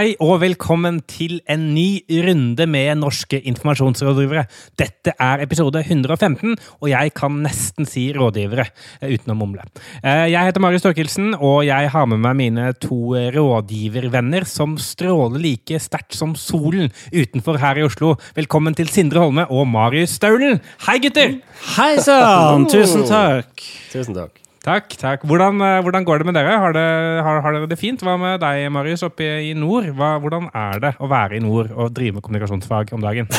Hei og velkommen til en ny runde med norske informasjonsrådgivere. Dette er episode 115, og jeg kan nesten si rådgivere eh, uten å mumle. Eh, Jeg heter Marius Torkelsen, og jeg har med meg mine to rådgivervenner som stråler like sterkt som solen utenfor her i Oslo. Velkommen til Sindre Holme og Marius Staulen. Hei, gutter! Hei sann! Tusen takk. Tusen takk. Takk, takk. Hvordan, eh, hvordan går det med dere? Har, det, har, har dere det fint? Hva med deg, Marius, oppe i, nord? Hva, hvordan er det å være i nord og drive med kommunikasjonsfag om dagen?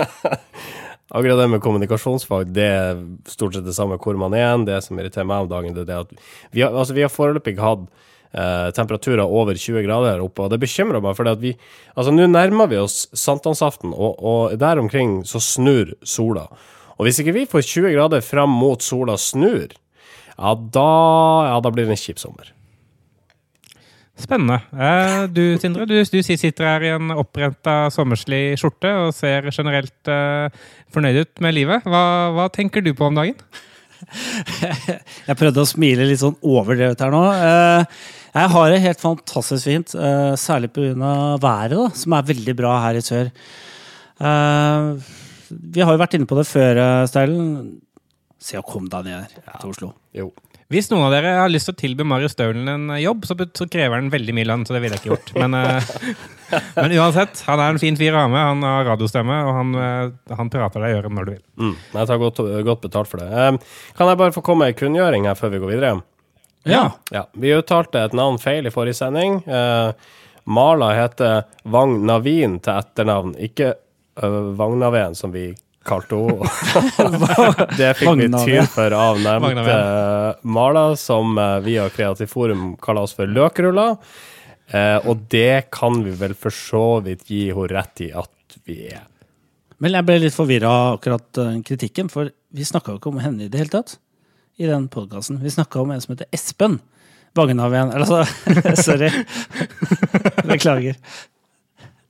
Akkurat det med kommunikasjonsfag, det er stort sett det samme hvor man er. Det som irriterer meg om dagen, det er det at vi har, altså, vi har foreløpig hatt eh, temperaturer over 20 grader her oppe, og det bekymrer meg, for Altså, nå nærmer vi oss sankthansaften, og, og der omkring så snur sola. Og hvis ikke vi får 20 grader fram mot sola snur, ja, da, ja, da blir det en kjip sommer. Spennende. Eh, du, Sindre, du, du sitter her i en opprenta sommerslig skjorte og ser generelt eh, fornøyd ut med livet. Hva, hva tenker du på om dagen? Jeg prøvde å smile litt sånn overdrevet her nå. Eh, Jeg har det helt fantastisk fint, eh, særlig pga. været, da, som er veldig bra her i sør. Eh, Vi har jo vært inne på det før, Steilen. Se å komme deg ned ja. til Oslo. Jo. Hvis noen av dere har lyst til å tilby Marius Staulen en eh, jobb, så, så krever han veldig mye lønn, så det ville jeg ikke gjort. Men, eh, men uansett, han er en fin fyr å ha med. Han har radiostemme, og han, eh, han prater deg i øret når du vil. Mm. Jeg tar godt, godt betalt for det. Kan jeg bare få komme med en kunngjøring her før vi går videre? Ja. Ja, Vi uttalte et navn feil i forrige sending. Eh, Marla heter Vagnavin Navin til etternavn, ikke uh, Vagnaven, som vi kalte henne. det fikk vi tyr for av nevnte Mala, Marla, som eh, via Kreativt Forum kaller oss for løkruller. Eh, og det kan vi vel for så vidt gi henne rett i at vi er. Men jeg ble litt forvirra av akkurat kritikken, for vi snakka jo ikke om henne i det hele tatt. I den podkasten. Vi snakka om en som heter Espen. Vagenhaven. Eller altså Sorry. Beklager.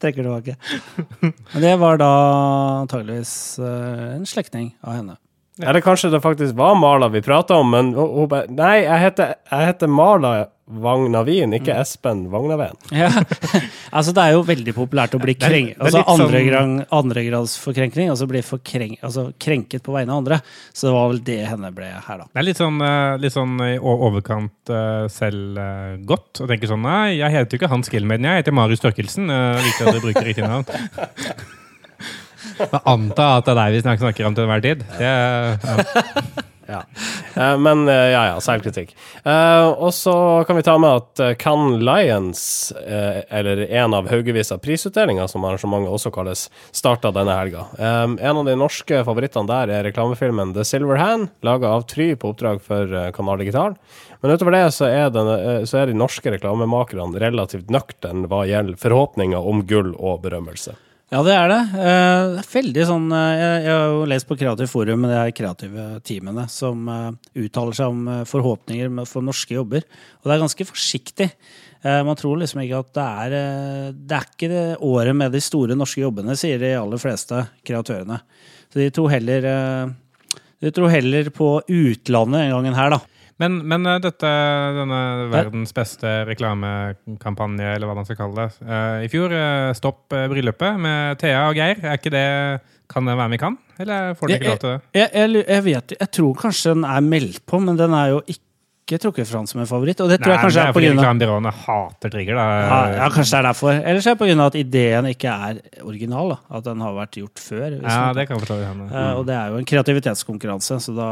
Trekker tilbake. Men det var da antageligvis eh, en slektning av henne. Eller kanskje det faktisk var Marla vi prata om, men hun, bare Nei, jeg heter, jeg heter Marla Vagnavin, ikke Mm. Espen Vagnaven. Ja. altså Det er jo veldig populært å bli krenk, altså andregradsforkrenkning, sånn- andregrads forkrenkning. Altså bli forkrenk, altså krenket på vegne av andre. Så det var vel det henne ble her, da. Det er litt sånn, eh, litt sånn i overkant uh, selvgodt å tenke sånn Nei, jeg heter jo ikke Hans Gilmaden, jeg heter Marius Størkelsen. Uh, liker at du bruker riktig navn. Jeg anta at det er deg vi snakker, om til enhver tid. Det, ja. Ja. Eh, men eh, ja, ja, selvkritikk. Eh, og så kan vi ta med at Cannes Lions, eller en av haugevis av prisutdelinger, som arrangementet også kalles, starta denne helga. En av de norske favorittene der er reklamefilmen The Silver Hand, laga av Try på oppdrag for Kanal Digital. Men utover det så er, eh, så er de norske reklamemakerne relativt nøkterne hva gjelder forhåpninger om gull og berømmelse. Ja, det er det. Eh, det er veldig sånn eh, Jeg, har jo lest på Kreativt Forum med de her kreative teamene som eh, uttaler seg om forhåpninger for norske jobber. Og det er ganske forsiktig. Man tror liksom ikke at det er Det er ikke det året med de store norske jobbene, sier de aller fleste kreatørene. Så de tror heller De tror heller på utlandet en gang enn her, da. Men, men eh, dette, denne verdens beste reklamekampanje, eller hva man skal kalle det, uh, i fjor, uh, Stopp bryllupet med Thea og Geir, er ikke det Kan det være med i Cannes? Eller får de ikke lov til det? Jeg, jeg, jeg vet Jeg tror kanskje den er meldt på, men den er jo ikke trukket fram som en favoritt. Og det tror jeg kanskje er er på fordi reklamebyråene hater trigger, da. Ja, ja, kanskje det er derfor. Ellers er det pga. at ideen ikke er original. Da. At den har vært gjort før. Ja, det kan forstå hende. Eh, og det er jo en kreativitetskonkurranse, så da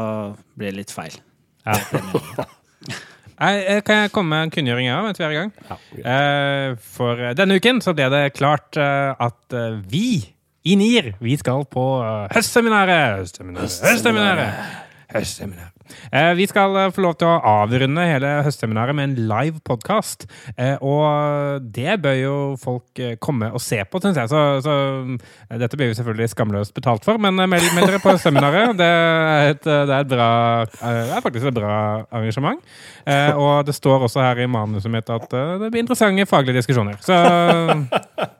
blir det litt feil. Ja. Nei, eh, kan jeg komme med en kunngjøring ja, mens vi er i gang? Eh, for eh, denne uken så ble det klart at vi i NIR vi skal på høstseminaret! Høstseminaret! Høstseminaret! Høstseminaret. Eh, vi skal eh, få lov til å avrunde hele høstseminaret med en live podkast. Eh, og det bør jo folk komme og se på, syns jeg. Så, så dette blir jo selvfølgelig skamløst betalt for, men meld, meld dere på høstseminaret. Det er, et, det, er bra, det er faktisk et bra arrangement. Og det står også her i manuset mitt at det blir interessante faglige diskusjoner. Så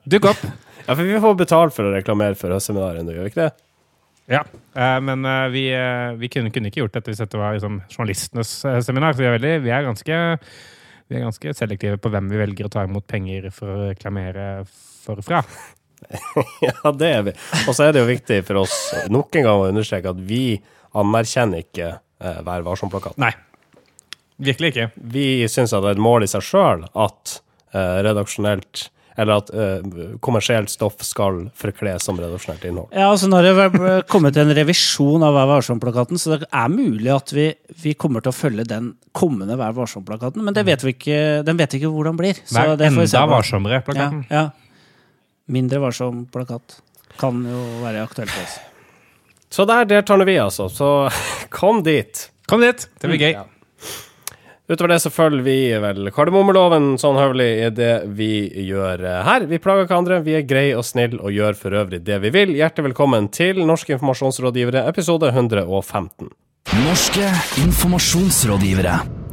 dukk opp. Ja, for vi får betalt for å reklamere for høstseminaret gjør vi ikke det? Ja, eh, men eh, vi, eh, vi kunne, kunne ikke gjort dette hvis dette var liksom, journalistenes seminar. Så vi er, veldig, vi er ganske vi er ganske selektive på hvem vi velger å ta imot penger for å reklamere for fra. Ja, det er vi. Og så er det jo viktig for oss nok en gang å understreke at vi anerkjenner ikke eh, Vær varsom-plakaten. Nei. Virkelig ikke. Vi syns at det er et mål i seg sjøl at eh, redaksjonelt eller at uh, kommersielt stoff skal forkles som redaksjonelt innhold. Ja, altså Nå har det kommet en revisjon av Vær varsom-plakaten, så det er mulig at vi, vi, kommer til å følge den kommende Vær varsom-plakaten, men det vet vi ikke, den vet vi ikke hvordan blir. Så Vær enda varsommere-plakaten. Ja, ja. Mindre varsom-plakat kan jo være aktuelt for oss. Så der deltar vi, altså. Så kom dit. Kom dit. Det blir gøy. Ja. Utover det så følger vi vel kardemommeloven sånn høvelig i det vi gjør her. Vi plager ikke andre, vi er greie og snille og gjør for øvrig det vi vil. Hjertelig velkommen til Norske informasjonsrådgivere, episode 115. Norske informasjonsrådgivere.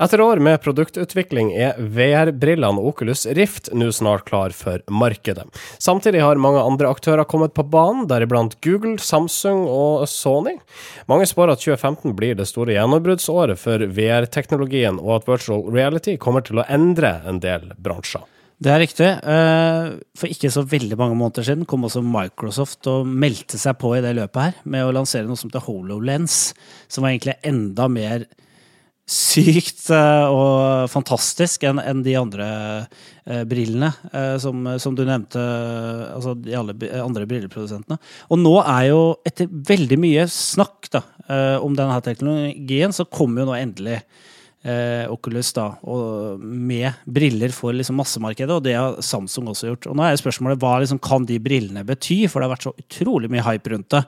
Etter år med produktutvikling er VR-brillene Oculus Rift nå snart klar for markedet. Samtidig har mange andre aktører kommet på banen, deriblant Google, Samsung og Sony. Mange spår at 2015 blir det store gjennombruddsåret for VR-teknologien, og at virtual reality kommer til å endre en del bransjer. Det er riktig. Eh, for ikke så veldig mange måneder siden kom også Microsoft og meldte seg på i det løpet her med å lansere noe som heter HoloLens, som var egentlig enda mer sykt eh, og fantastisk enn en de andre eh, brillene eh, som, som, du nevnte. Altså de alle, andre brilleprodusentene. Og nå er jo, etter veldig mye snakk da, om denne teknologien, så kommer jo nå endelig eh, Oculus da, og med briller for liksom massemarkedet, og det har Samsung også gjort. Og nå er spørsmålet hva liksom, kan de brillene bety, for det har vært så utrolig mye hype rundt det.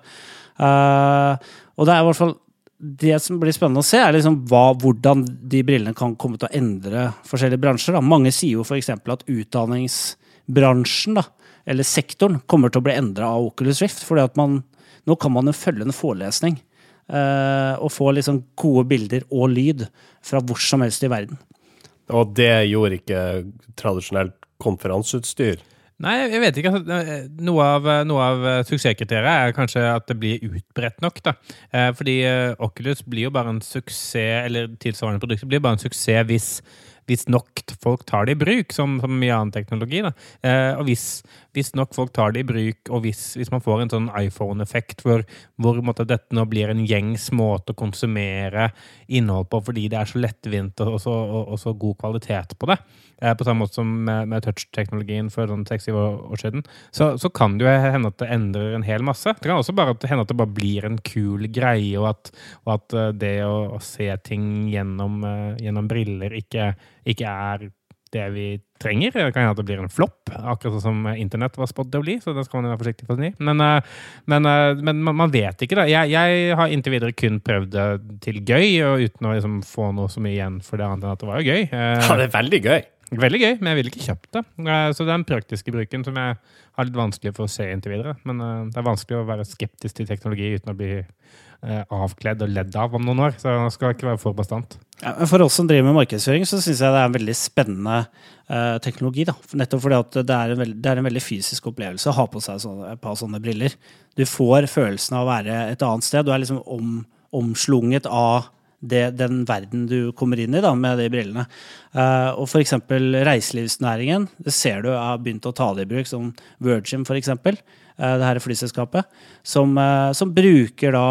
Eh, og det er i hvert fall det som blir spennende å se, er liksom hva, hvordan de brillene kan komme til å endre forskjellige bransjer. Da. Mange sier jo f.eks. at utdanningsbransjen, da, eller sektoren, kommer til å bli endra av Oculus Rift. man, nå kan man jo følge en forelesning eh, og få liksom gode bilder og lyd fra hvor som helst i verden. Og det gjorde ikke tradisjonelt konferanseutstyr? Nei, jeg vet ikke. Altså, eh, noe av, eh, noe av eh, suksesskriteriet er kanskje at det blir utbredt nok. da. Fordi Oculus blir jo bare en suksess, eller tilsvarende produkter blir bare en suksess hvis hvis nok folk tar det i bruk, som, som mye annen teknologi. Da. Eh, og hvis, hvis, nok folk tar det i bruk, og hvis, hvis man får en sånn iPhone-effekt hvor, hvor måtte, dette nå blir en gjengs måte å konsumere innhold på fordi det er så lettvint og, så, og, og så god kvalitet på det, eh, på samme måte som med, med touch-teknologien for sånn seks-syv år siden, så, så, kan det jo hende at det endrer en hel masse. Det kan også bare hende at det bare blir en kul greie, og at, og at eh, det å, å, se ting gjennom, uh, gjennom briller ikke ikke er det vi trenger. Det kan hende at det blir en flopp, akkurat sånn som internett var spådd å bli. så det skal man være forsiktig for å si. Men, eh, men, eh, men, man vet ikke, da. Jeg, jeg, har inntil videre kun prøvd det til gøy, og uten å liksom få noe så mye igjen for det, annet enn at det var jo gøy. Eh, ja, det er veldig gøy. Veldig gøy, men jeg ville ikke kjøpt det. Så det er den praktiske bruken som jeg har litt vanskelig for å se inntil videre. Men det er vanskelig å være skeptisk til teknologi uten å bli avkledd og ledd av om noen år. Så det skal ikke være for bastant. Ja, for oss som driver med markedsføring, så syns jeg det er en veldig spennende uh, teknologi. da. Nettopp fordi det er, veld, det er, en veldig fysisk opplevelse å ha på seg sånne, et par sånne briller. Du får følelsen av å være et annet sted. Du er liksom om, omslunget av det, den verden du kommer inn i da, med de brillene. Uh, og f.eks. reiselivsnæringen det ser du har begynt å ta det i bruk, som Virgin f.eks. Uh, det her flyselskapet, som, uh, som, bruker da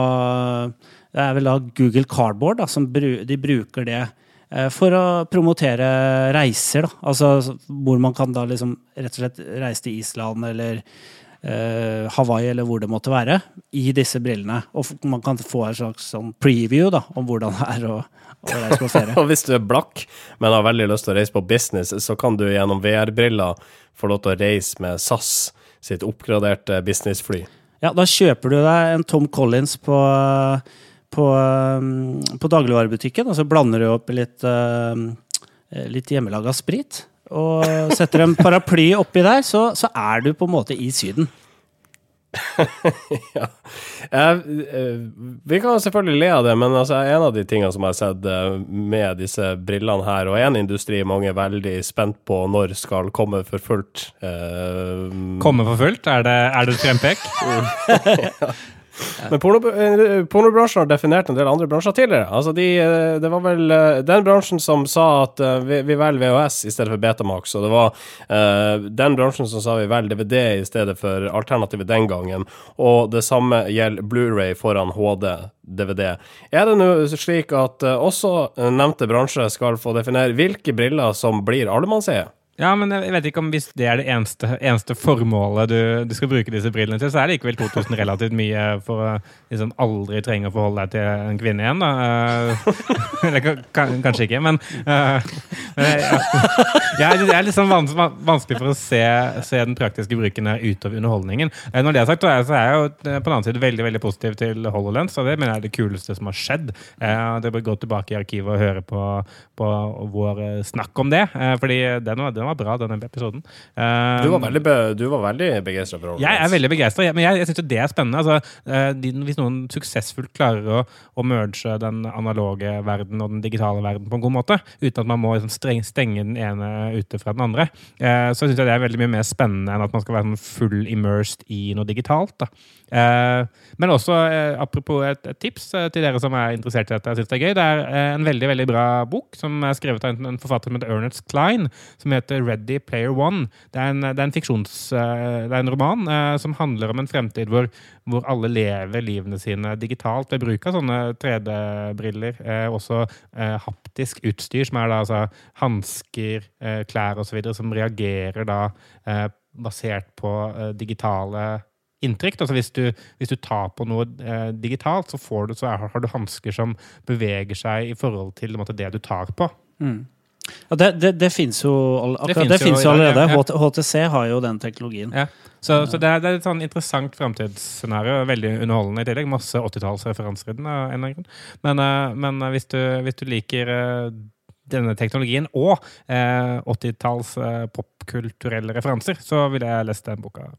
Det er vel da Google Cardboard da, som bru, de bruker det eh, for å promotere reiser. Da. Altså hvor man kan da liksom rett og slett reise til Island eller eh, Hawaii eller hvor det måtte være, i disse brillene. Og man kan få en slags sånn preview da, om hvordan det er å, å reise på ferie. og hvis du er blakk, men har veldig lyst til å reise på business, så kan du gjennom VR-briller få lov til å reise med SAS sitt oppgraderte businessfly. Ja, da kjøper du deg en Tom Collins på, på, um, på dagligvarebutikken, og så blander du opp litt, uh, litt hjemmelaga sprit. Og setter en paraply oppi der, så, så er du på en måte i Syden. ja. Eh, vi kan selvfølgelig le av det, men altså, en av de tingene som jeg har sett eh, med disse brillene her, og en industri mange er veldig spent på når skal komme for fullt uh, Komme for fullt? Er det, er det frempek? ja. Men porno, eh, pornobransjen har definert en del andre bransjer tidligere. Altså de, eh, det var vel eh, den bransjen som sa at vi, vi velger VHS i stedet for Betamax, og det var uh, den bransjen som sa vi velger DVD i stedet for alternativet den gangen, og det samme gjelder Blu-ray foran HD. DVD. Er det nå slik at også nevnte bransje skal få definere hvilke briller som blir allemannseie? Ja, men jeg vet ikke om hvis det er det eneste, eneste formålet du, du skal bruke disse brillene til, så er det likevel 2000 relativt mye for å liksom aldri trenge å forholde deg til en kvinne igjen, da. Eh, Eller ka- ka- kanskje ikke, men uh, jeg, er litt sånn vans, vanskelig for å se, se den praktiske bruken her utover underholdningen. Eh, Når det er sagt, så er jeg jo på den annen side veldig veldig positiv til HoloLens, og det mener jeg er det kuleste som har skjedd. Det bør gå tilbake i arkivet og høre på, på vår snakk om det, fordi den var, den var bra, denne episoden. Um, Du var veldig, be, var veldig begeistra for jeg er veldig begeistra, men jeg, jeg syns det er spennende. Altså, eh, de, hvis noen suksessfullt klarer å, å merge den analoge verden og den digitale verden på en god måte, uten at man må liksom, streng, stenge den ene ute fra den andre, uh, så syns jeg det er veldig mye mer spennende enn at man skal være sånn full immersed i noe digitalt. Da. Eh, men også, eh, apropos et, tips eh, til dere som er interessert i dette jeg syns det er gøy, det er en veldig veldig bra bok som er skrevet av en, forfatter som heter Ernest Klein, som heter Ready Player One. Det er en, det er en fiksjons... Det er en roman som handler om en fremtid hvor, hvor alle lever livene sine digitalt ved bruk av sånne 3D-briller. Eh, også haptisk utstyr, som er da altså hansker, klær osv., som reagerer da basert på digitale inntrykk. Altså hvis du, hvis du tar på noe eh, digitalt, så, får du, så er, har du hansker som beveger seg i forhold til måte, det du tar på. Ja, det det, det finnes jo, akkurat, det finnes jo jo allerede. ja. ja. HTC har jo den teknologien. Ja. Så, så det, er, det er et sånn interessant framtidsscenario. Veldig underholdende i tillegg. Masse 80-tallsreferanser i den. Men, eh, men hvis, du, hvis du liker eh, denne teknologien og eh, 80-talls eh, popkulturelle referanser, så ville jeg lest den boka.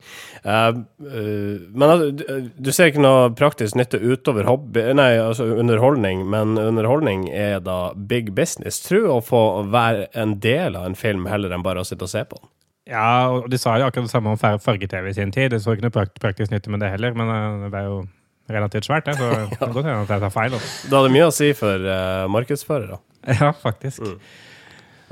Uh, uh, men altså, du, du ser ikke noe praktisk nytte utover hobby, nei, altså underholdning, men underholdning er da big business. Tror å få være en del av en film heller enn bare å sitte og se på den. Ja, og de sa jo akkurat det samme om far- farge-TV i sin tid. Det så ikke noe prakt praktisk nytte med det heller, men eh, det er jo relativt svært, det, så det kan godt hende at jeg tar feil. Også. Hadde det mye å si for uh, markedsførere. Ja, faktisk.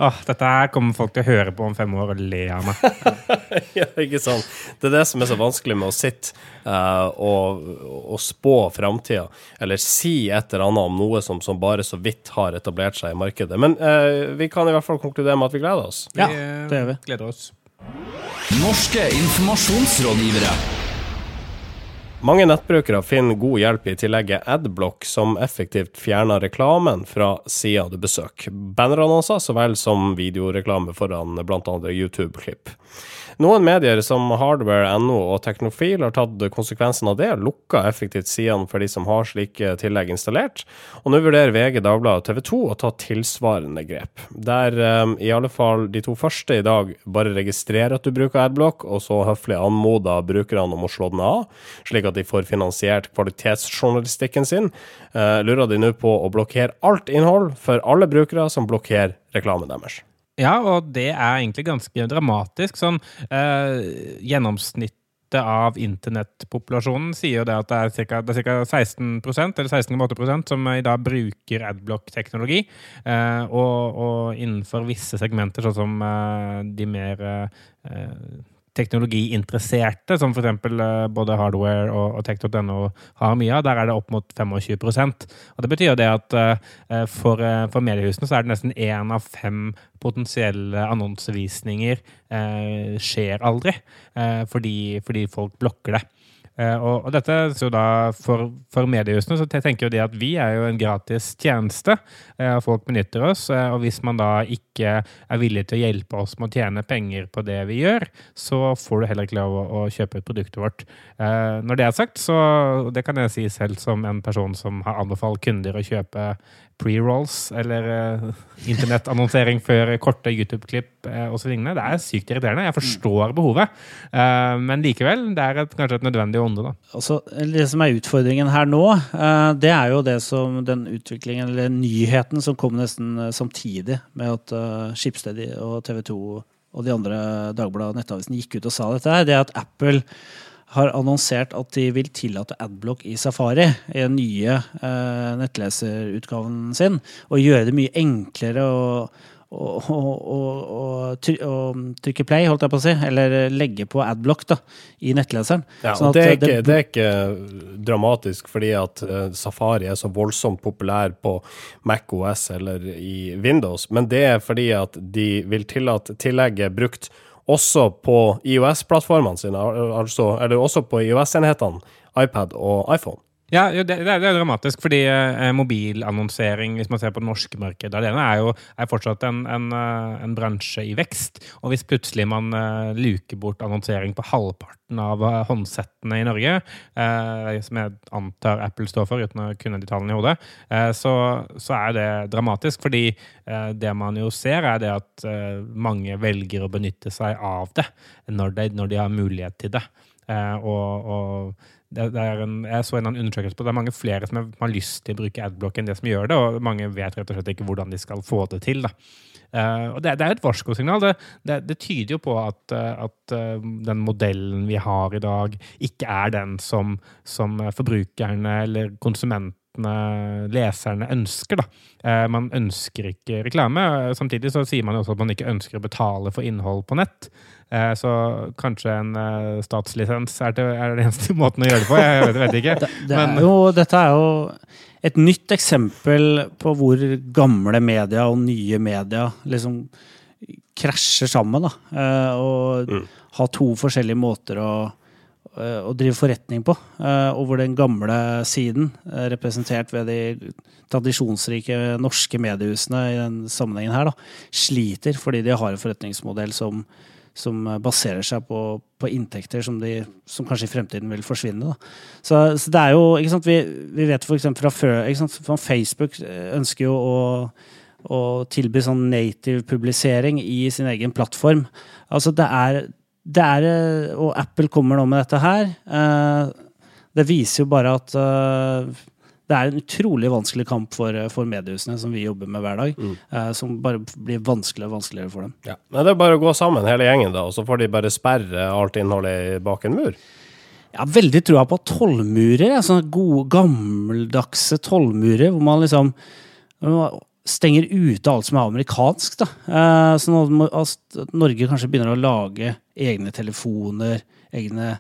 Åh, dette her kommer folk til å høre på om fem år og le av meg. ja, ikke sant? Det er det som er så vanskelig med å sitte uh, og, og spå framtida, eller si et eller annet om noe som, som bare så vidt har etablert seg i markedet. Men uh, vi kan i hvert fall konkludere med at vi gleder oss. Ja, eh, det gjør vi. gleder oss. Norske informasjonsrådgivere. Mange nettbrukere finner god hjelp i tillegget Adblock, som effektivt fjerner reklamen fra sida du besøker. Bannerannonser så vel som videoreklame foran bl.a. YouTube-klipp. Noen medier som Hardware.no og Teknofil har tatt konsekvensen av det, og lukka effektivt sidene for de som har slike tillegg installert, og nå vurderer VG, Dagbladet og TV 2 å ta tilsvarende grep. Der um, i alle fall de to første i dag bare registrerer at du bruker Adblock, og så høflig anmoder brukerne om å slå den av, slik at de får finansiert kvalitetsjournalistikken sin, uh, lurer de nå på å blokkere alt innhold for alle brukere som blokkerer reklamen deres. Ja, og det er egentlig ganske dramatisk. Sånn eh, gjennomsnittet av internettpopulasjonen sier jo det at det er ca. Det er 16 eller 16,8% som i dag bruker adblock-teknologi. Eh, og, og innenfor visse segmenter, sånn som eh, de mer eh, teknologiinteresserte, som f.eks. både Hardware og, og Tech.no har mye av, der er det opp mot 25 Og Det betyr jo det at eh, for, eh, for mediehusene så er det nesten én av fem potensielle annonsevisninger eh, skjer aldri, eh, fordi, fordi folk blokker det. Eh, og, og dette så da for, for mediehusene så tenker jo de at vi er jo en gratis tjeneste. Eh, folk benytter oss. Eh, og hvis man da ikke er villig til å hjelpe oss med å tjene penger på det vi gjør, så får du heller ikke lov å, å kjøpe ut produktet vårt. Når det er sagt, så det kan jeg si selv som en person som har anbefalt kunder å kjøpe pre-rolls eller eh, internettannonsering før korte YouTube-klipp eh, osv. Det er sykt irriterende. Jeg forstår behovet, eh, men likevel, det er et, kanskje et nødvendig onde. da. Altså, det som er utfordringen her nå, eh, det er jo det som den utviklingen, eller nyheten som kom nesten samtidig med at uh, Skipsstedet og TV 2 og de andre Dagbladet og Nettavisen gikk ut og sa dette her, det er at Apple har annonsert at de vil tillate adblock i Safari, i den nye eh, nettleserutgaven sin, og gjøre det mye enklere å, å, å, å, try- å trykke play, holdt jeg på å si, eller legge på adblock da, i nettleseren. Ja, Sånn det er, ikke, det er ikke dramatisk fordi at eh, Safari er så voldsomt populær på Mac OS eller i Windows, men det er fordi at de vil tillate tillegget brukt også på IOS-plattformene sine, altså, eller også på IOS-enhetene, iPad og iPhone. Ja, det, det er dramatisk, fordi eh, mobilannonsering, hvis man ser på det norske markedet alene, er jo er fortsatt en, en, eh, en bransje i vekst. Og hvis plutselig man eh, luker bort annonsering på halvparten av eh, håndsettene i Norge, eh, som jeg antar Apple står for, uten å kunne de tallene i hodet, eh, så, så er det dramatisk. Fordi eh, det man jo ser, er det at eh, mange velger å benytte seg av det når de, når de har mulighet til det. Eh, og, og det, det en, jeg så en undersøkelse på det er mange flere som har- lyst til å bruke adblock enn det som gjør det, og mange vet rett og slett ikke hvordan de skal få det til. Da. Eh, og det, det er et varskosignal. Det, det, det tyder jo på at, eh, at den modellen vi har i dag, ikke er den som, som forbrukerne eller konsumentene, leserne, ønsker. Eh, man ønsker ikke reklame. Samtidig så sier man jo også at man ikke ønsker å betale for innhold på nett. Eh, Så kanskje en eh, statslisens er, det, er den eneste måten å gjøre det på. Jeg vet, vet ikke. Det det er jo, dette er jo et nytt eksempel på hvor gamle media og nye media liksom krasjer sammen. da, Og Og har to forskjellige måter å, eh, å drive forretning på. eh, Og hvor den gamle siden, eh, representert ved de tradisjonsrike norske mediehusene i den sammenhengen her, da, sliter fordi de har en forretningsmodell som som baserer seg på, på inntekter som, de, som kanskje i fremtiden vil forsvinne. Så, så det er jo ikke sant, Vi, vi vet f.eks. fra før fra Facebook ønsker jo å, å tilby sånn native publisering i sin egen plattform. Altså det er, det er Og Apple kommer nå med dette her. Eh, det viser jo bare at eh, det er en utrolig vanskelig kamp for, for mediehusene som vi jobber med hver dag. eh, som bare blir vanskeligere og vanskeligere for dem. Ja. Men det er bare å gå sammen, hele gjengen, da, og så får de bare sperre alt innholdet bak en mur. Jeg har veldig trua på tollmurer. Sånne gode, gammeldagse tollmurer hvor man liksom man stenger ute alt som er amerikansk. da. Eh, Sånn at at Norge kanskje begynner å lage egne telefoner, egne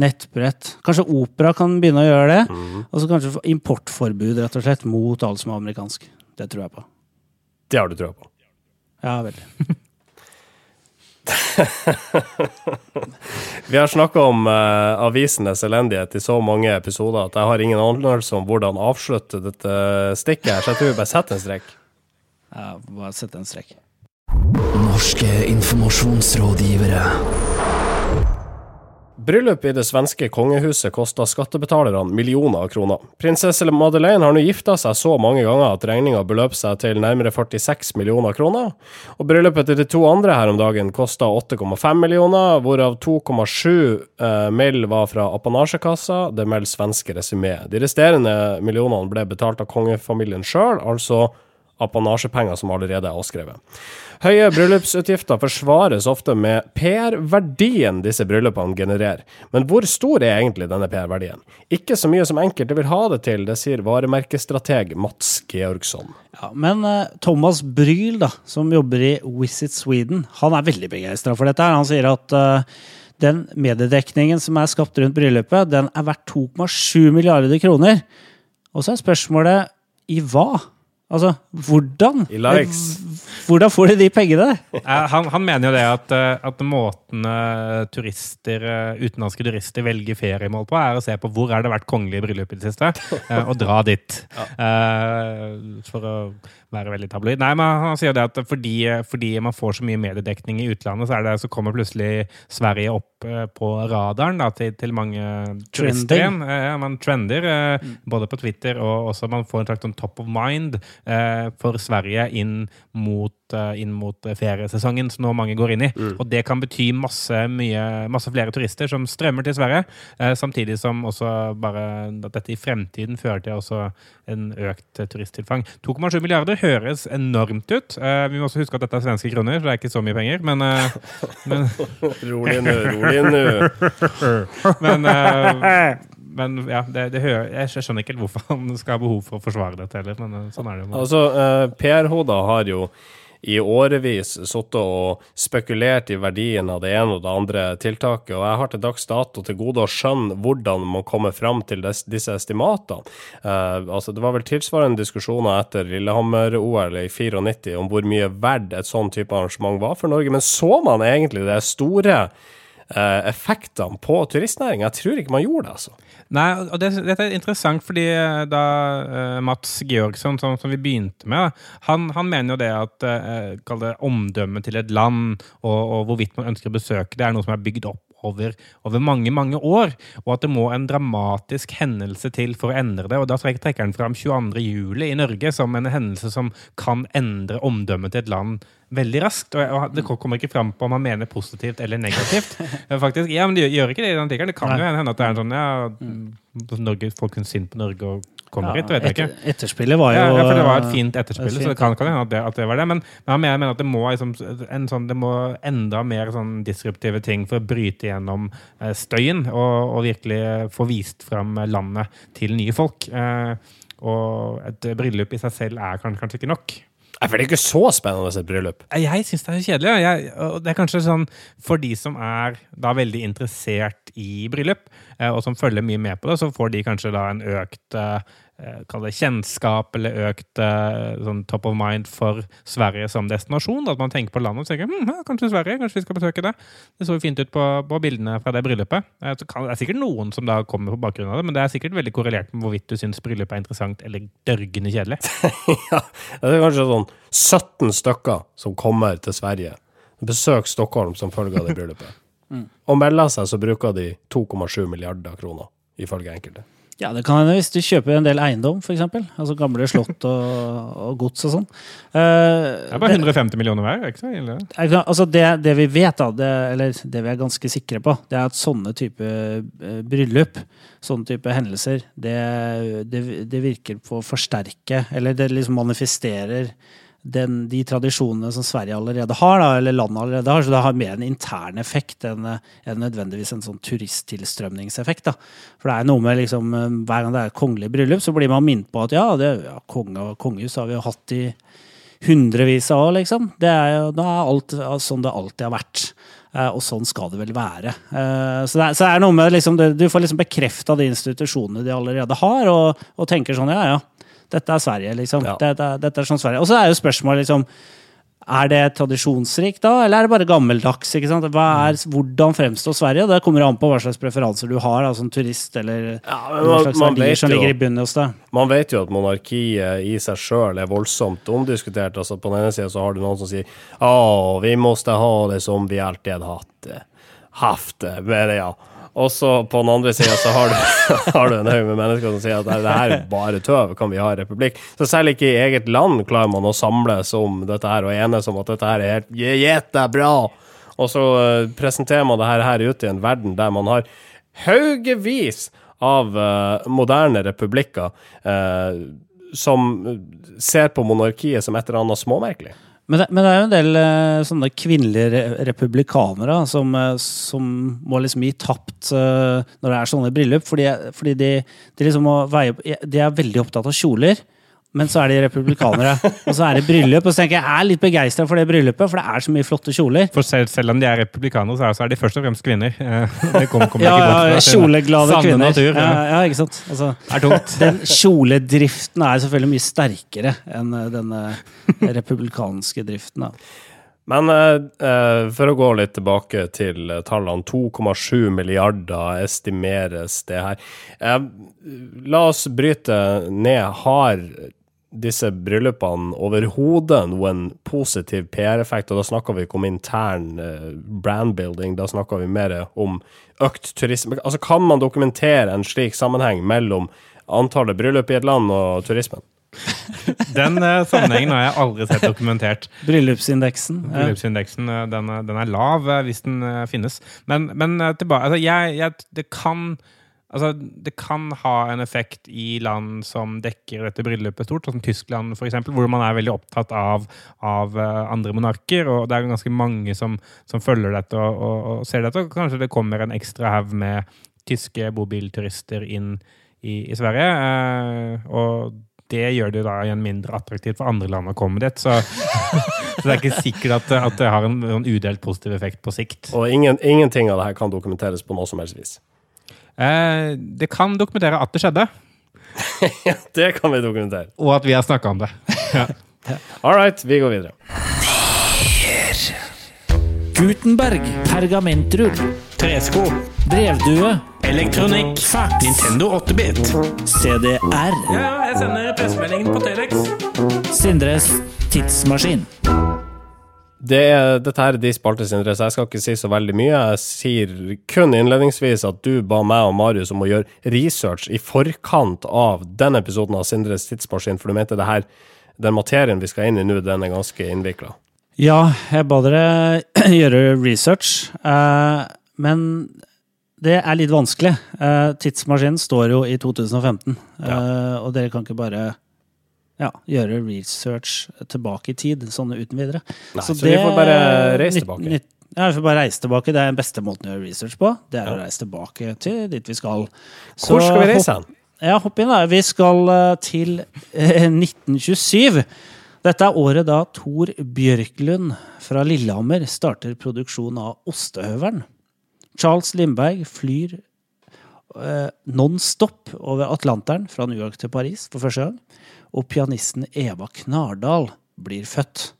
nettbrett. Kanskje Opera kan begynne å gjøre det. Og så kanskje importforbud rett og slett mot alt som er amerikansk. Det tror jeg på. Det har du trua på. Ja, veldig. Vi har snakka om uh, avisenes elendighet i så mange episoder at jeg har ingen anelse om hvordan avslutte dette stikket her, så jeg tror vi bare setter en strek. Ja, bare setter en strek. Norske informasjonsrådgivere. Bryllup i det svenske kongehuset kosta skattebetalerne millioner av kroner. Prinsesse Madeleine har nå gifta seg så mange ganger at regninga beløper seg til nærmere 46 millioner kroner. Og bryllupet til de to andre her om dagen kosta 8,5 millioner, hvorav 2,7 eh, mill. var fra apanasjekassa, det melder svenske resymé. De resterende millionene ble betalt av kongefamilien sjøl, altså apanasjepenger som allerede er avskrevet. Høye bryllupsutgifter forsvares ofte med PR-verdien disse bryllupene genererer. Men hvor stor er egentlig denne PR-verdien? Ikke så mye som enkelte vil ha det til, det sier varemerkestrateg Mats Georgsson. Ja, men eh, Thomas Bryl, da, som jobber i Visit Sweden, han er veldig begeistra for dette. her. Han sier at eh, den mediedekningen som er skapt rundt bryllupet, den er verdt 2,7 milliarder kroner. Og så er spørsmålet i hva? Altså, hvordan? I likes. Hvordan får de de pengene? Eh, Han, han mener jo det at, eh, at måten eh, turister, eh, utenlandske turister velger feriemål på, er å se på hvor er det vært kongelig bryllup i det siste, eh, og dra dit. Eh, For å være veldig tabloid. Nei, men han sier det at fordi, fordi man får så mye mediedekning i utlandet, så, det, så kommer plutselig Sverige opp eh, på radaren da, til, til mange turister igjen. Eh, Ja, man trender, mm. både på Twitter og også man får en slags sånn top of mind eh, for Sverige inn mot eh, inn mot feriesesongen som nå mange går inn i. Og det kan bety masse, mye, masse flere turister som strømmer til Sverige. Eh, samtidig som også bare at dette i fremtiden fører til også en økt turisttilfang. 2,7 milliarder høres enormt ut. Eh, vi må også huske at dette er svenske kroner, så det er ikke så mye penger. Men, eh, men Rolig nå, rolig nå. Men, eh, men ja, det, det hører, jeg skjønner ikke helt hvorfor han skal ha behov for å forsvare dette heller. Men sånn er det jo. Altså, eh, PRH da har jo i årevis sittet og spekulert i verdien av det ene og det andre tiltaket, og jeg har til dags dato til gode å skjønne hvordan man kommer fram til disse estimatene. Uh, altså, det var vel tilsvarende diskusjoner etter Lillehammer-OL i 94 om hvor mye verdt et sånn type arrangement var for Norge, men så man egentlig det store effektene på turistnæringa? Jeg tror ikke man gjorde det, altså. Nei, og det, dette er interessant, fordi eh, da uh, Mats Georgsson, som, som vi begynte med, han, han mener jo det at uh, omdømmet til et land, og, og hvorvidt man ønsker å besøke det, er noe som er bygd opp over, over mange, mange år, og at det må en dramatisk hendelse til for å endre det. Og da trekker han fram 22. juli i Norge som en hendelse som kan endre omdømmet til et land veldig raskt. Og det kommer ikke fram på om han mener positivt eller negativt. faktisk. Ja, men det gjør- ikke det i den artikkelen. Det kan jo hende at det er en sånn ja, Norge, folk er sint på Norge og kommer hit, vet jeg ikke. etter, etterspillet var jo Ja, for det var et fint etterspill, et så det kan, kan hende at det, at det var det. Men, men jeg mener, mener at det må, liksom, en sånn, det må enda mer sånn disruptive ting for å bryte gjennom eh, støyen og, og virkelig eh, få vist fram landet til nye folk. Eh, og et bryllup i seg selv er kanskje, kanskje ikke nok. For det er ikke så spennende et bryllup. Jeg syns det er kjedelig. Jeg, og det er kanskje sånn for de som er da veldig interessert i bryllup, eh, og som følger mye med på det, så får de kanskje da en økt eh, Kall det kjennskap eller økt eh, sånn top of mind for Sverige som destinasjon. At man tenker på landet og tenker hm, ja, kanskje Sverige, kanskje vi skal besøke det. Det så jo fint ut på, på bildene fra det bryllupet. Eh, så kan, det er sikkert noen som da kommer på bakgrunn av det, men det er sikkert veldig korrelert med hvorvidt du syns bryllupet er interessant eller dørgende kjedelig. ja, det er kanskje sånn 17 stykker som kommer til Sverige, Besøk Stockholm som følge av det bryllupet. Og melder seg, så bruker de 2,7 milliarder kroner, ifølge enkelte. Ja, det kan hende hvis du kjøper en del eiendom, f.eks. Altså gamle slott og, og gods og sånn. Uh, Det er bare 150 millioner hver. er ikke så ille. Altså det, det vi vet, da, det, eller det vi er ganske sikre på, det er at sånne type eh, bryllup, sånne type hendelser, det, det, det virker på å forsterke, eller det liksom manifesterer den, de tradisjonene som Sverige allerede har, da, eller landet allerede har. Så det har mer en intern effekt enn, enn nødvendigvis en sånn turisttilstrømningseffekt. Da. For det er noe med liksom, eh, hver gang det er et kongelig bryllup, så blir man minnet på at ja, det, ja konge og kongehus har vi jo hatt i hundrevis av år, liksom. Det er jo da er alt sånn det alltid har vært. Eh, og sånn skal det vel være. Eh, så, det er, så det er noe med liksom, Du får liksom bekrefta de institusjonene de allerede har, og, og tenker sånn ja, ja. Dette er Sverige, liksom. Ja. Dette, dette er sånn Sverige. Og så er jo spørsmålet liksom er det tradisjonsrikt da, eller er det bare gammeldags? er, hvordan fremstår Sverige? Det kommer an på hva slags preferanser du har da, som turist, eller Ja, man, hva slags verdier som jo- ligger i bunnen hos deg. Man vet jo at monarkiet i seg sjøl er voldsomt omdiskutert. Altså På den ene sida så har du noen som sier å, vi måste ha det som vi alltid har hatt det. Haft det, men ja. Og så på den andre sida så har du, har du en haug med mennesker som sier at det her er bare tøv, kan vi ha republikk? Så selv ikke i eget land klarer man å samles om dette her og enes om at dette her er helt jättebra. Og så eh, presenterer man det her, her ute i en verden der man har haugevis av uh, moderne republikker uh, som ser på monarkiet som et eller annet småmerkelig. Men det, men det er jo en del uh, sånne kvinnelige republikanere som, uh, som må liksom gi tapt uh, når det er sånne bryllup, fordi, fordi de, de liksom må veie De er veldig opptatt av kjoler. Men så er de republikanere, og så er det bryllup. Og så tenker jeg jeg er litt begeistra for det bryllupet, for det er så mye flotte kjoler. For selv, selv om de er republikanere, så er, så er de først og fremst kvinner. Eh, Det kom, kom Ja, ja, kjoleglade kvinner. Natur, ja, ja. ja, ikke sant? Altså, er tungt. den kjoledriften er selvfølgelig mye sterkere enn eh, denne republikanske driften. Da. Men eh, eh, for å gå litt tilbake til eh, tallene, 2,7 milliarder estimeres det her. Eh, la oss bryte ned. Har disse bryllupene overhodet noen positiv PR-effekt? Og da snakker vi ikke om intern eh, brandbuilding, da snakker vi mer om økt turisme. Altså, kan man dokumentere en slik sammenheng mellom antallet bryllup i et land og turismen? Den eh, sammenhengen har jeg aldri sett dokumentert. Bryllupsindeksen. Bryllupsindeksen eh, den, den er lav, hvis den finnes. Men, men tilbake altså, jeg, jeg, Det kan Altså, det kan ha en effekt i land som dekker dette bryllupet stort, som Tyskland f.eks., hvor man er veldig opptatt av, av eh, andre monarker. og Det er ganske mange som, som følger dette og, og, og ser dette. og Kanskje det kommer en ekstra haug med tyske bobilturister inn i, i Sverige. eh, og det gjør det da igjen mindre attraktivt for andre land å komme dit. Så, så det er ikke sikkert at, at det har en, en udelt positiv effekt på sikt. Og ingen, ingenting av det her kan dokumenteres på noe som helst vis. Eh, det kan dokumentere at det skjedde, ja, Det kan vi dokumentere. og at vi har snakka om det. All right, vi går videre. Gutenberg. Pergamentrull. Tresko. Brevdue. Elektronikk. Fax. Nintendo 8-bit. CDR. Ja, jeg sender pressemeldingen på Telex. Sindres tidsmaskin. Det er, dette her er de spalter, Sindre, så jeg skal ikke si så veldig mye. Jeg sier kun innledningsvis at du ba meg og Marius om å gjøre research i forkant av den episoden av Sindres tidsmaskin, for du mente det her, den materien vi skal inn i nå, den er ganske innvikla. Ja, jeg ba dere gjøre research, eh, men det er litt vanskelig. Eh, tidsmaskinen står jo i 2015, ja. og dere kan ikke bare ja, gjøre research tilbake i tid, sånn uten videre. Nei, så vi får bare reise tilbake. nytt- ja, vi får bare reise tilbake. Det er den beste måten å gjøre research på. Det er å reise tilbake til dit vi skal. Så Hvor skal vi reise hen? ja, hopp inn, da. Vi skal eh, til eh, 1927. Dette er året da Tor Bjørklund fra Lillehammer starter produksjon av Ostehøvelen. Charles Lindberg flyr eh, non-stop over Atlanteren fra New York til Paris for første gang. Og pianisten Eva Knardal blir født.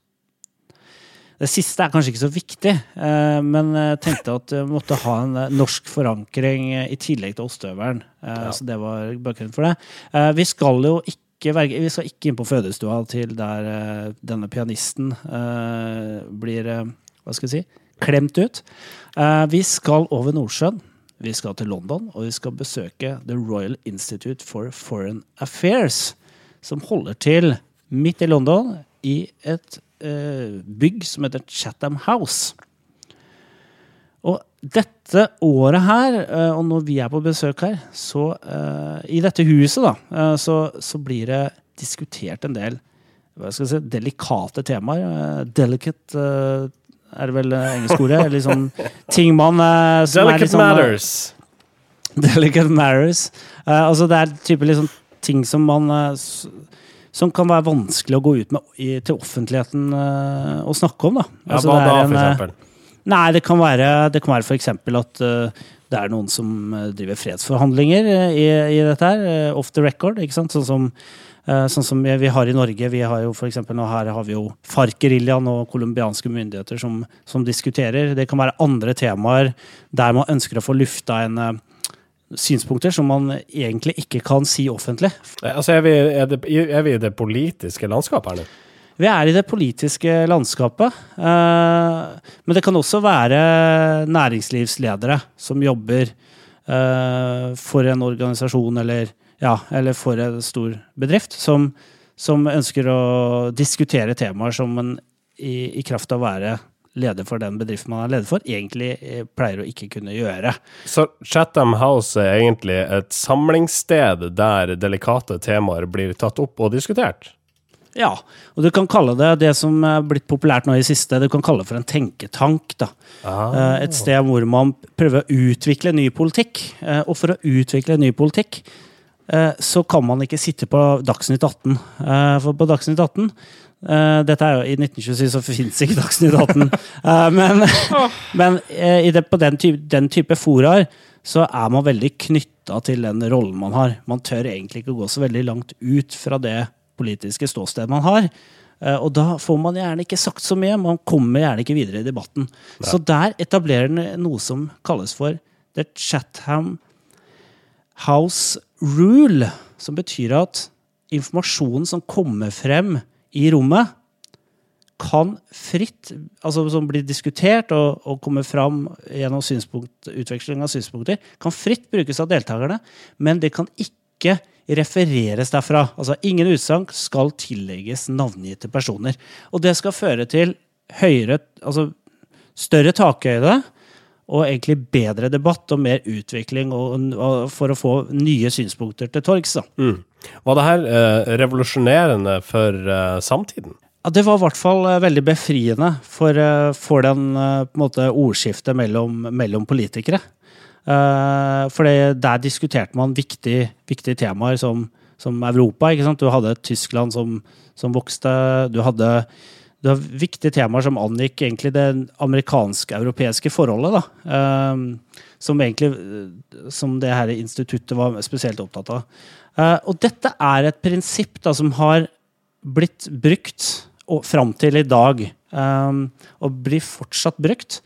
Det siste er kanskje ikke så viktig, eh, men jeg tenkte at jeg måtte ha en eh, norsk forankring eh, i tillegg til ostehøvelen. Eh, Så det var bakgrunnen for det. Vi skal jo ikke, vi skal ikke inn på fødestua til der denne pianisten blir hva skal jeg si, klemt ut. Vi skal over Nordsjøen. Vi skal til London, og vi skal besøke The Royal Institute for Foreign Affairs, som holder til midt i London i et eh, bygg som heter Chatham House. Og dette året her, eh, og når vi er på besøk her, så eh, I dette huset, da, eh, så, så blir det diskutert en del hva skal jeg si, delikate temaer. Eh, delicate eh, er det vel engelsk ordet? Eller sånn ting man Delicate eh, matters. Delicate matters. Altså det er type liksom ting som man eh, Som kan være vanskelig å gå ut med i, til offentligheten uh, og snakke om. da. Ja, Altså, hva det er da, for eh, eksempel? Nei, det kan være, det kan være for eksempel at uh, det er noen som eh, driver fredsforhandlinger eh, i, i dette her, eh, off the record. ikke sant? Sånn som, eh, sånn som vi har i Norge. Vi har jo for eksempel, nå her har vi jo FARC-geriljaen og colombianske myndigheter som, som diskuterer. Det kan være andre temaer der man ønsker å få lufta en eh, synspunkter som man egentlig ikke kan si offentlig. Altså, er vi, er, det, er vi i det politiske landskapet her nå? Vi er i det politiske landskapet. eh, Men det kan også være næringslivsledere som jobber eh, for en organisasjon eller, ja, eller for en stor bedrift, som, som ønsker å diskutere temaer som en i, i kraft av å være leder for den bedriften man er leder for, egentlig eh, pleier å ikke kunne gjøre. Så Chatham House er egentlig et samlingssted der delikate temaer blir tatt opp og diskutert? Ja, og du kan kalle det det som er blitt populært nå i siste, du kan kalle det for en tenketank. da. Ah. Et sted hvor man prøver å utvikle ny politikk. Eh, Og for å utvikle ny politikk, eh, så kan man ikke sitte på Dagsnytt 18. Eh, For på Dagsnytt 18 eh, Dette er jo i 1927, så fins ikke Dagsnytt 18. Uh, Men, men uh, i det, på den type, den type foraer så er man veldig knytta til den rollen man har. Man tør egentlig ikke gå så veldig langt ut fra det politiske ståstedet man har. Eh, Og da får man gjerne ikke sagt så mye. Man kommer gjerne ikke videre i debatten. Så der etablerer den noe som kalles for The Chatham House Rule. Som betyr at informasjonen som kommer frem i rommet, kan fritt, altså som blir diskutert og, og kommer fram gjennom utveksling av synspunkter, kan fritt brukes av deltakerne, men det kan ikke refereres derfra. Altså ingen utsagn skal tillegges navngitte personer. Og det skal føre til høyere, altså større takhøyde og egentlig bedre debatt og mer utvikling og, og for å få nye synspunkter til torgs. Mm. Var det her eh, revolusjonerende for eh, samtiden? Ja, Det var i hvert fall eh, veldig befriende for, eh, for den eh, måte, ordskiftet mellom, mellom politikere. For der diskuterte man viktige, viktige temaer som, som Europa. ikke sant? Du hadde Tyskland som, som vokste. Du hadde, du har viktige temaer som angikk egentlig det amerikansk-europeiske forholdet. da. um, som egentlig eh, som det her instituttet var spesielt opptatt av. Uh, og dette er et prinsipp da, som har blitt brukt og, fram til i dag. Um, og blir fortsatt brukt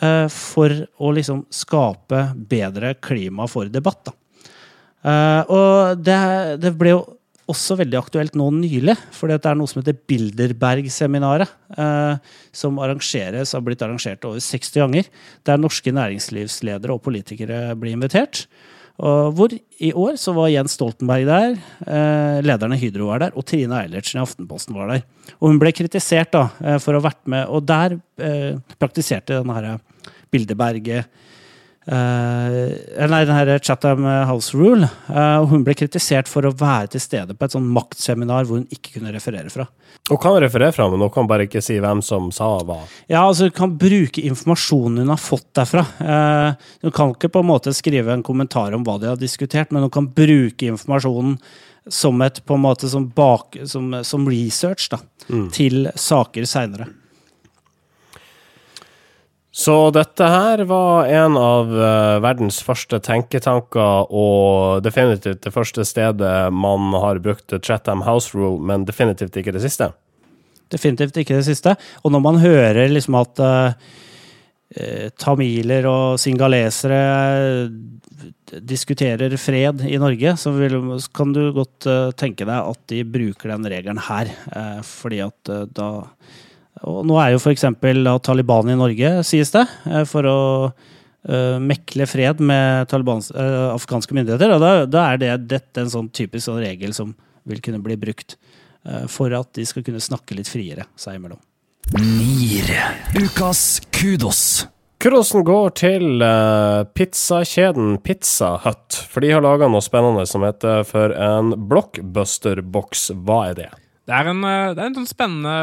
uh, for å liksom skape bedre klima for debatt. Da. Uh, og det, det ble jo også veldig aktuelt nå nylig, for det er noe som heter Bilderberg-seminaret. Eh, som arrangeres, har blitt arrangert over 60 ganger. Der norske næringslivsledere og politikere blir invitert. Og hvor i år så var Jens Stoltenberg der, eh, lederen i Hydro var der, og Trine Eilertsen i Aftenposten var der. Og hun ble kritisert da, eh, for å ha vært med, og der eh, praktiserte denne her Eh, Nei, den her Chatham House Rule. Uh, hun ble kritisert for å være til stede på et sånn maktseminar hvor hun ikke kunne referere fra. Hun kan referere fra, men hun kan bare ikke si hvem som sa hva. Ja, altså Hun kan bruke informasjonen hun har fått derfra. Uh, hun kan ikke på en måte skrive en kommentar om hva de har diskutert, men hun kan bruke informasjonen som et på en måte som, bak, som, som research da, til saker seinere. Så dette her var en av eh, verdens første tenketanker, og definitivt det første stedet man har brukt Chatham House Rule, men definitivt ikke det siste. Definitivt ikke det siste. Og når man hører liksom at eh, eh, tamiler og singalesere eh, diskuterer fred i Norge, så vil, kan du godt eh, tenke deg at de bruker den regelen her. eh, fordi at da Og nå er jo f.eks. Taliban i Norge, sies det, eh, for å uh, mekle fred med Talibans, uh, afghanske myndigheter. Og da, da er det, dette en sånn typisk sånn regel som vil kunne bli brukt uh, for at de skal kunne snakke litt friere seg imellom. Nier. Ukas kudos. Kudosen går til uh, pizzakjeden Pizza Hut, for de har laga noe spennende som heter for en blockbuster-boks. Hva er det? Det er en, det er en sånn spennende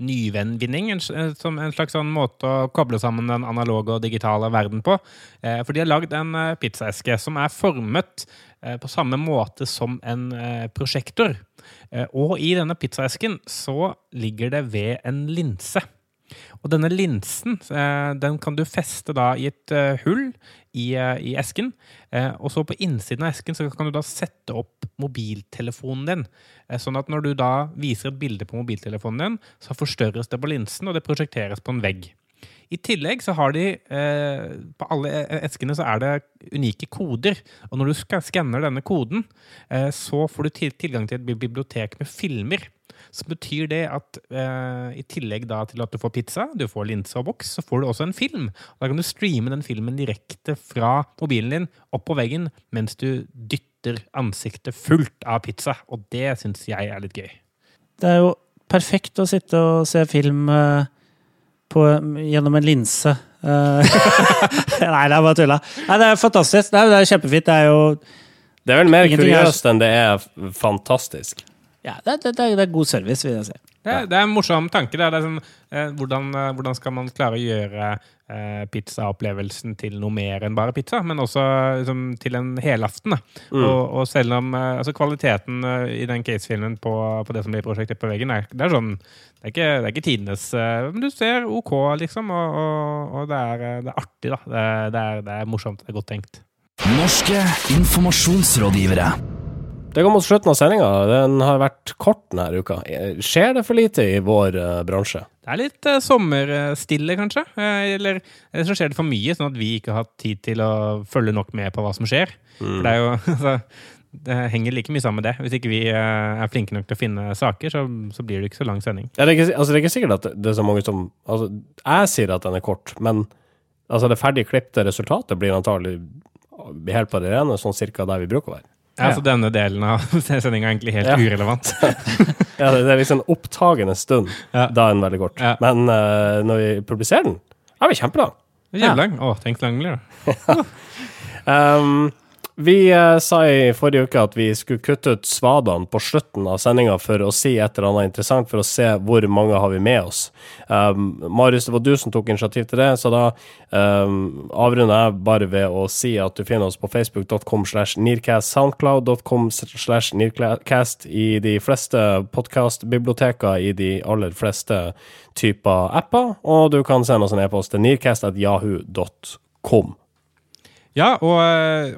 nyvennvinning. En, eh, som en slags sånn måte å koble sammen den analoge og digitale verden på. Eh, For de har lagd en eh, pizzaeske som er formet eh, på samme måte som en prosjektor. Og i denne pizzaesken så ligger det ved en linse. Og denne linsen eh, den kan du feste da i et eh, hull i, eh, i esken. Og så på innsiden av esken så kan du da sette opp mobiltelefonen din. Sånn at når du da viser et bilde på mobiltelefonen din, så forstørres det på linsen, og det prosjekteres på en vegg. I tillegg så har de eh, På alle e- eskene så er det unike koder. Og når du skanner denne koden, eh, så får du til, tilgang til et bibliotek med filmer. Så betyr det at eh, i tillegg da til at du får pizza, du får linse og boks, så får du også en film. Da kan du streame den filmen direkte fra mobilen din opp på veggen mens du dytter ansiktet fullt av pizza. Og det syns jeg er litt gøy. Det er jo perfekt å sitte og se film eh, på, gjennom en linse. Eh, Nei, det er bare tulla. Nei, det er fantastisk. Er, det er kjempefint. Det er jo Det er vel mer er- kuriøst enn det er fantastisk. ja, det, det, det, det er god service, vil jeg si. Det, det er en morsom tanke. Det er, det er sånn, eh, hvordan, eh, hvordan skal man klare å gjøre eh, pizzaopplevelsen til noe mer enn bare pizza, men også liksom, til en helaften. Da. Og, og selv om eh, altså, kvaliteten eh, i den casefilmen på, på det som blir prosjektet på veggen, er, det er sånn det er ikke, det er ikke tidenes eh, Men du ser OK, liksom, og, og, og det, er, det er artig, da. Det, det, er, det er morsomt. Det er godt tenkt. Norske informasjonsrådgivere. Det går mot slutten av sendinga. Den har vært kort denne uka. Skjer det for lite i vår uh, bransje? Det er litt uh, sommerstille, kanskje. Eh, eller, eller så skjer det for mye, sånn at vi ikke har hatt tid til å følge nok med på hva som skjer. For det er jo altså, Det henger like mye sammen med det. Hvis ikke vi er flinke nok til å finne saker, så, så blir det ikke så lang sending. Ja, det, er ikke, altså, det er ikke sikkert at det er så mange som altså, Jeg sier at den er kort, men altså, det ferdig klipte resultatet blir antagelig helt på det rene, sånn cirka der vi bruker å være. Ja, så denne delen av sendinga er egentlig helt Ja. urelevant. Ja, det, det er liksom en opptagende stund. Ja. Da er den veldig kort. Ja. Men uh, når vi publiserer den, er vi kjempelang. Kjempelang. Å, tenk lang blir, da. Um, vi eh, sa i forrige uke at vi skulle kutte ut svadene på slutten av sendinga for å si et eller annet interessant, for å se hvor mange har vi med oss. Um, Marius, det var du som tok initiativ til det, så da um, avrunder jeg bare ved å si at du finner oss på facebook.com slash nearcast, soundcloud.com slash nearcast i de fleste podkastbiblioteker, i de aller fleste typer apper, og du kan sende oss en e-post til nearcast.yahoo.com. Ja, og,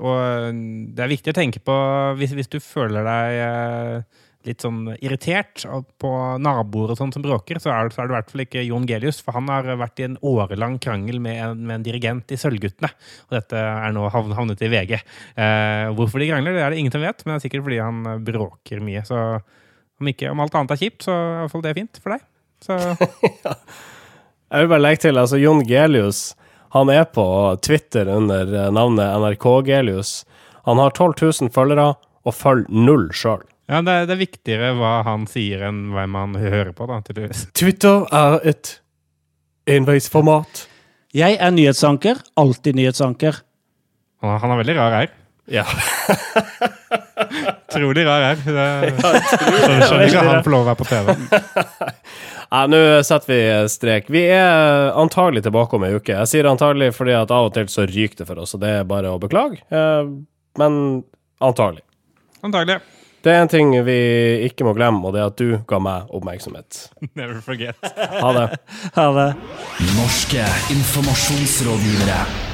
og det er viktig å tenke på hvis, hvis du føler deg eh, litt sånn irritert på naboer og sånn som bråker, så er, så er det i hvert fall ikke Jon Gelius, for han har vært i en årelang krangel med en, med en dirigent i Sølvguttene. Og dette er nå havn- havnet i VG. Eh, hvorfor de krangler, det er det ingen som vet, men det er sikkert fordi han eh, bråker mye. Så om, ikke, om alt annet er kjipt, så er i hvert fall det fint for deg. Så Jeg vil bare legge til, altså Jon Gelius Han er på Twitter under eh, navnet NRK-Gelius. Han har 12 000 følgere, og følger null sjøl. ja, det, er- det er viktigere hva han sier, enn hvem han hører på, da, tydeligvis. Twitter er et enveisformat. Jeg er nyhetsanker. Alltid nyhetsanker. Han, han har veldig rar her. Ja. Trolig rar her. Det- Så skjønner ikke han får lov å være på TV. Ja, Nå setter vi strek. Vi er antagelig tilbake om ei uke. Jeg sier antagelig fordi at av og til så ryker det for oss, og det er bare å beklage. Eh, Men antagelig. Antagelig. Det er en ting vi ikke må glemme, og det er at du ga meg oppmerksomhet. Never forget. Ha det. Ha det. Norske informasjonsrådgivere.